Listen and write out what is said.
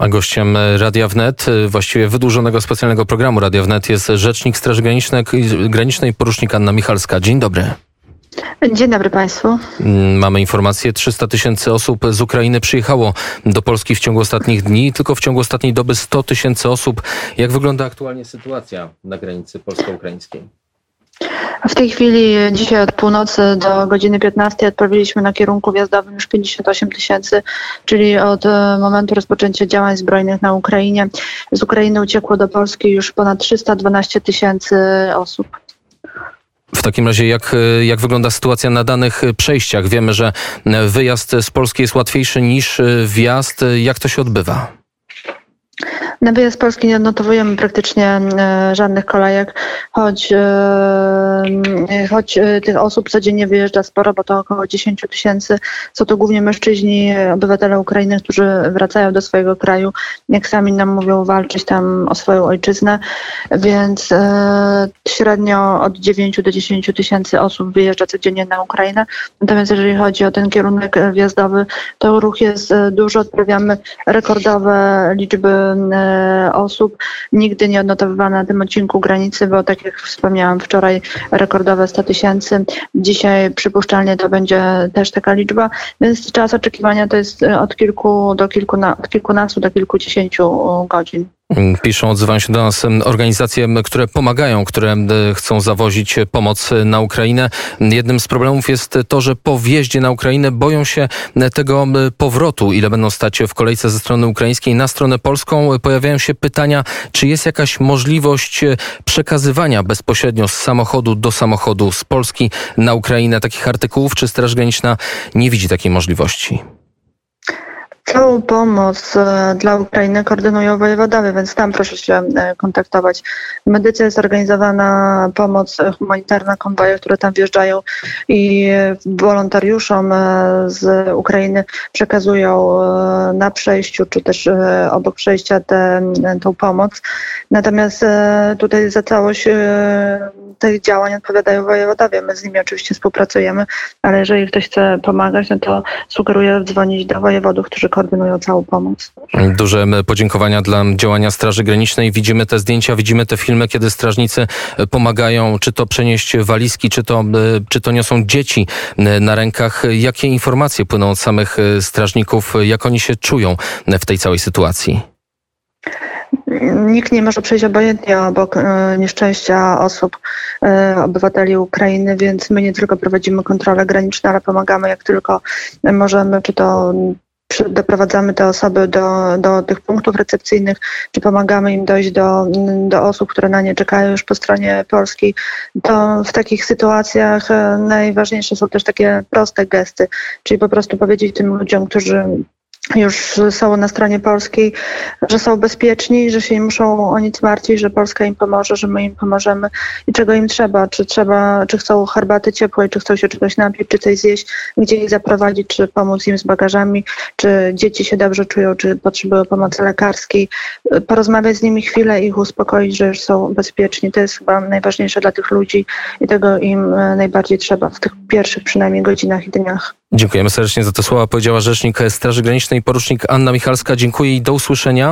A gościem Radia Wnet, właściwie wydłużonego specjalnego programu Radia Wnet jest rzecznik Straży Granicznej, Granicznej porucznik Anna Michalska. Dzień dobry. Dzień dobry Państwu. Mamy informację, 300 tysięcy osób z Ukrainy przyjechało do Polski w ciągu ostatnich dni, tylko w ciągu ostatniej doby 100 tysięcy osób. Jak wygląda aktualnie sytuacja na granicy polsko-ukraińskiej? W tej chwili, dzisiaj od północy do godziny 15 odprawiliśmy na kierunku wjazdowym już 58 tysięcy, czyli od e, momentu rozpoczęcia działań zbrojnych na Ukrainie. Z Ukrainy uciekło do Polski już ponad 312 tysięcy osób. W takim razie, jak, jak wygląda sytuacja na danych przejściach? Wiemy, że wyjazd z Polski jest łatwiejszy niż wjazd. Jak to się odbywa? Na wyjazd z Polski nie odnotowujemy praktycznie e, żadnych kolejek, choć, e, choć e, tych osób codziennie wyjeżdża sporo, bo to około 10 tysięcy. Są to głównie mężczyźni, obywatele Ukrainy, którzy wracają do swojego kraju, jak sami nam mówią, walczyć tam o swoją ojczyznę, więc średnio od 9 do 10 tysięcy osób wyjeżdża codziennie na Ukrainę. Natomiast jeżeli chodzi o ten kierunek wjazdowy, to ruch jest dużo, odprawiamy rekordowe liczby osób. Nigdy nie odnotowywano na tym odcinku granicy, bo tak jak wspomniałam wczoraj rekordowe 100 tysięcy. Dzisiaj przypuszczalnie to będzie też taka liczba, więc czas oczekiwania to jest od kilku do kilkuna, od kilkunastu do kilkudziesięciu godzin. Piszą, odzywają się do nas organizacje, które pomagają, które chcą zawozić pomoc na Ukrainę. Jednym z problemów jest to, że po wjeździe na Ukrainę boją się tego powrotu, ile będą stać w kolejce ze strony ukraińskiej na stronę polską. Pojawiają się pytania, czy jest jakaś możliwość przekazywania bezpośrednio z samochodu do samochodu z Polski na Ukrainę takich artykułów, czy Straż Graniczna nie widzi takiej możliwości? Całą pomoc e, dla Ukrainy koordynują wojewodowie, więc tam proszę się e, kontaktować. W Medyce jest organizowana pomoc humanitarna, konwoje, które tam wjeżdżają i wolontariuszom e, z Ukrainy przekazują na przejściu, czy też obok przejścia tę pomoc. Natomiast tutaj za całość tych działań odpowiadają wojewodowie. My z nimi oczywiście współpracujemy, ale jeżeli ktoś chce pomagać, no to sugeruję dzwonić do wojewodów, którzy koordynują całą pomoc. Duże podziękowania dla działania Straży Granicznej. Widzimy te zdjęcia, widzimy te filmy, kiedy strażnicy pomagają, czy to przenieść walizki, czy to, czy to niosą dzieci na rękach. Jakie informacje płyną od samych strażników, jak oni się czują w tej całej sytuacji? Nikt nie może przejść obojętnie obok e, nieszczęścia osób, e, obywateli Ukrainy, więc my nie tylko prowadzimy kontrole graniczne, ale pomagamy jak tylko możemy, czy to doprowadzamy te osoby do, do tych punktów recepcyjnych, czy pomagamy im dojść do, do osób, które na nie czekają już po stronie polskiej, to w takich sytuacjach e, najważniejsze są też takie proste gesty, czyli po prostu powiedzieć tym ludziom, którzy już są na stronie polskiej, że są bezpieczni, że się nie muszą o nic martwić, że Polska im pomoże, że my im pomożemy i czego im trzeba, czy trzeba, czy chcą herbaty ciepłej, czy chcą się czegoś napić, czy coś zjeść, gdzie ich zaprowadzić, czy pomóc im z bagażami, czy dzieci się dobrze czują, czy potrzebują pomocy lekarskiej, porozmawiać z nimi chwilę, ich uspokoić, że już są bezpieczni. To jest chyba najważniejsze dla tych ludzi i tego im e, najbardziej trzeba w tych pierwszych przynajmniej godzinach i dniach. Dziękujemy serdecznie za te słowa. Powiedziała rzecznik Straży Granicznej, porucznik Anna Michalska. Dziękuję i do usłyszenia.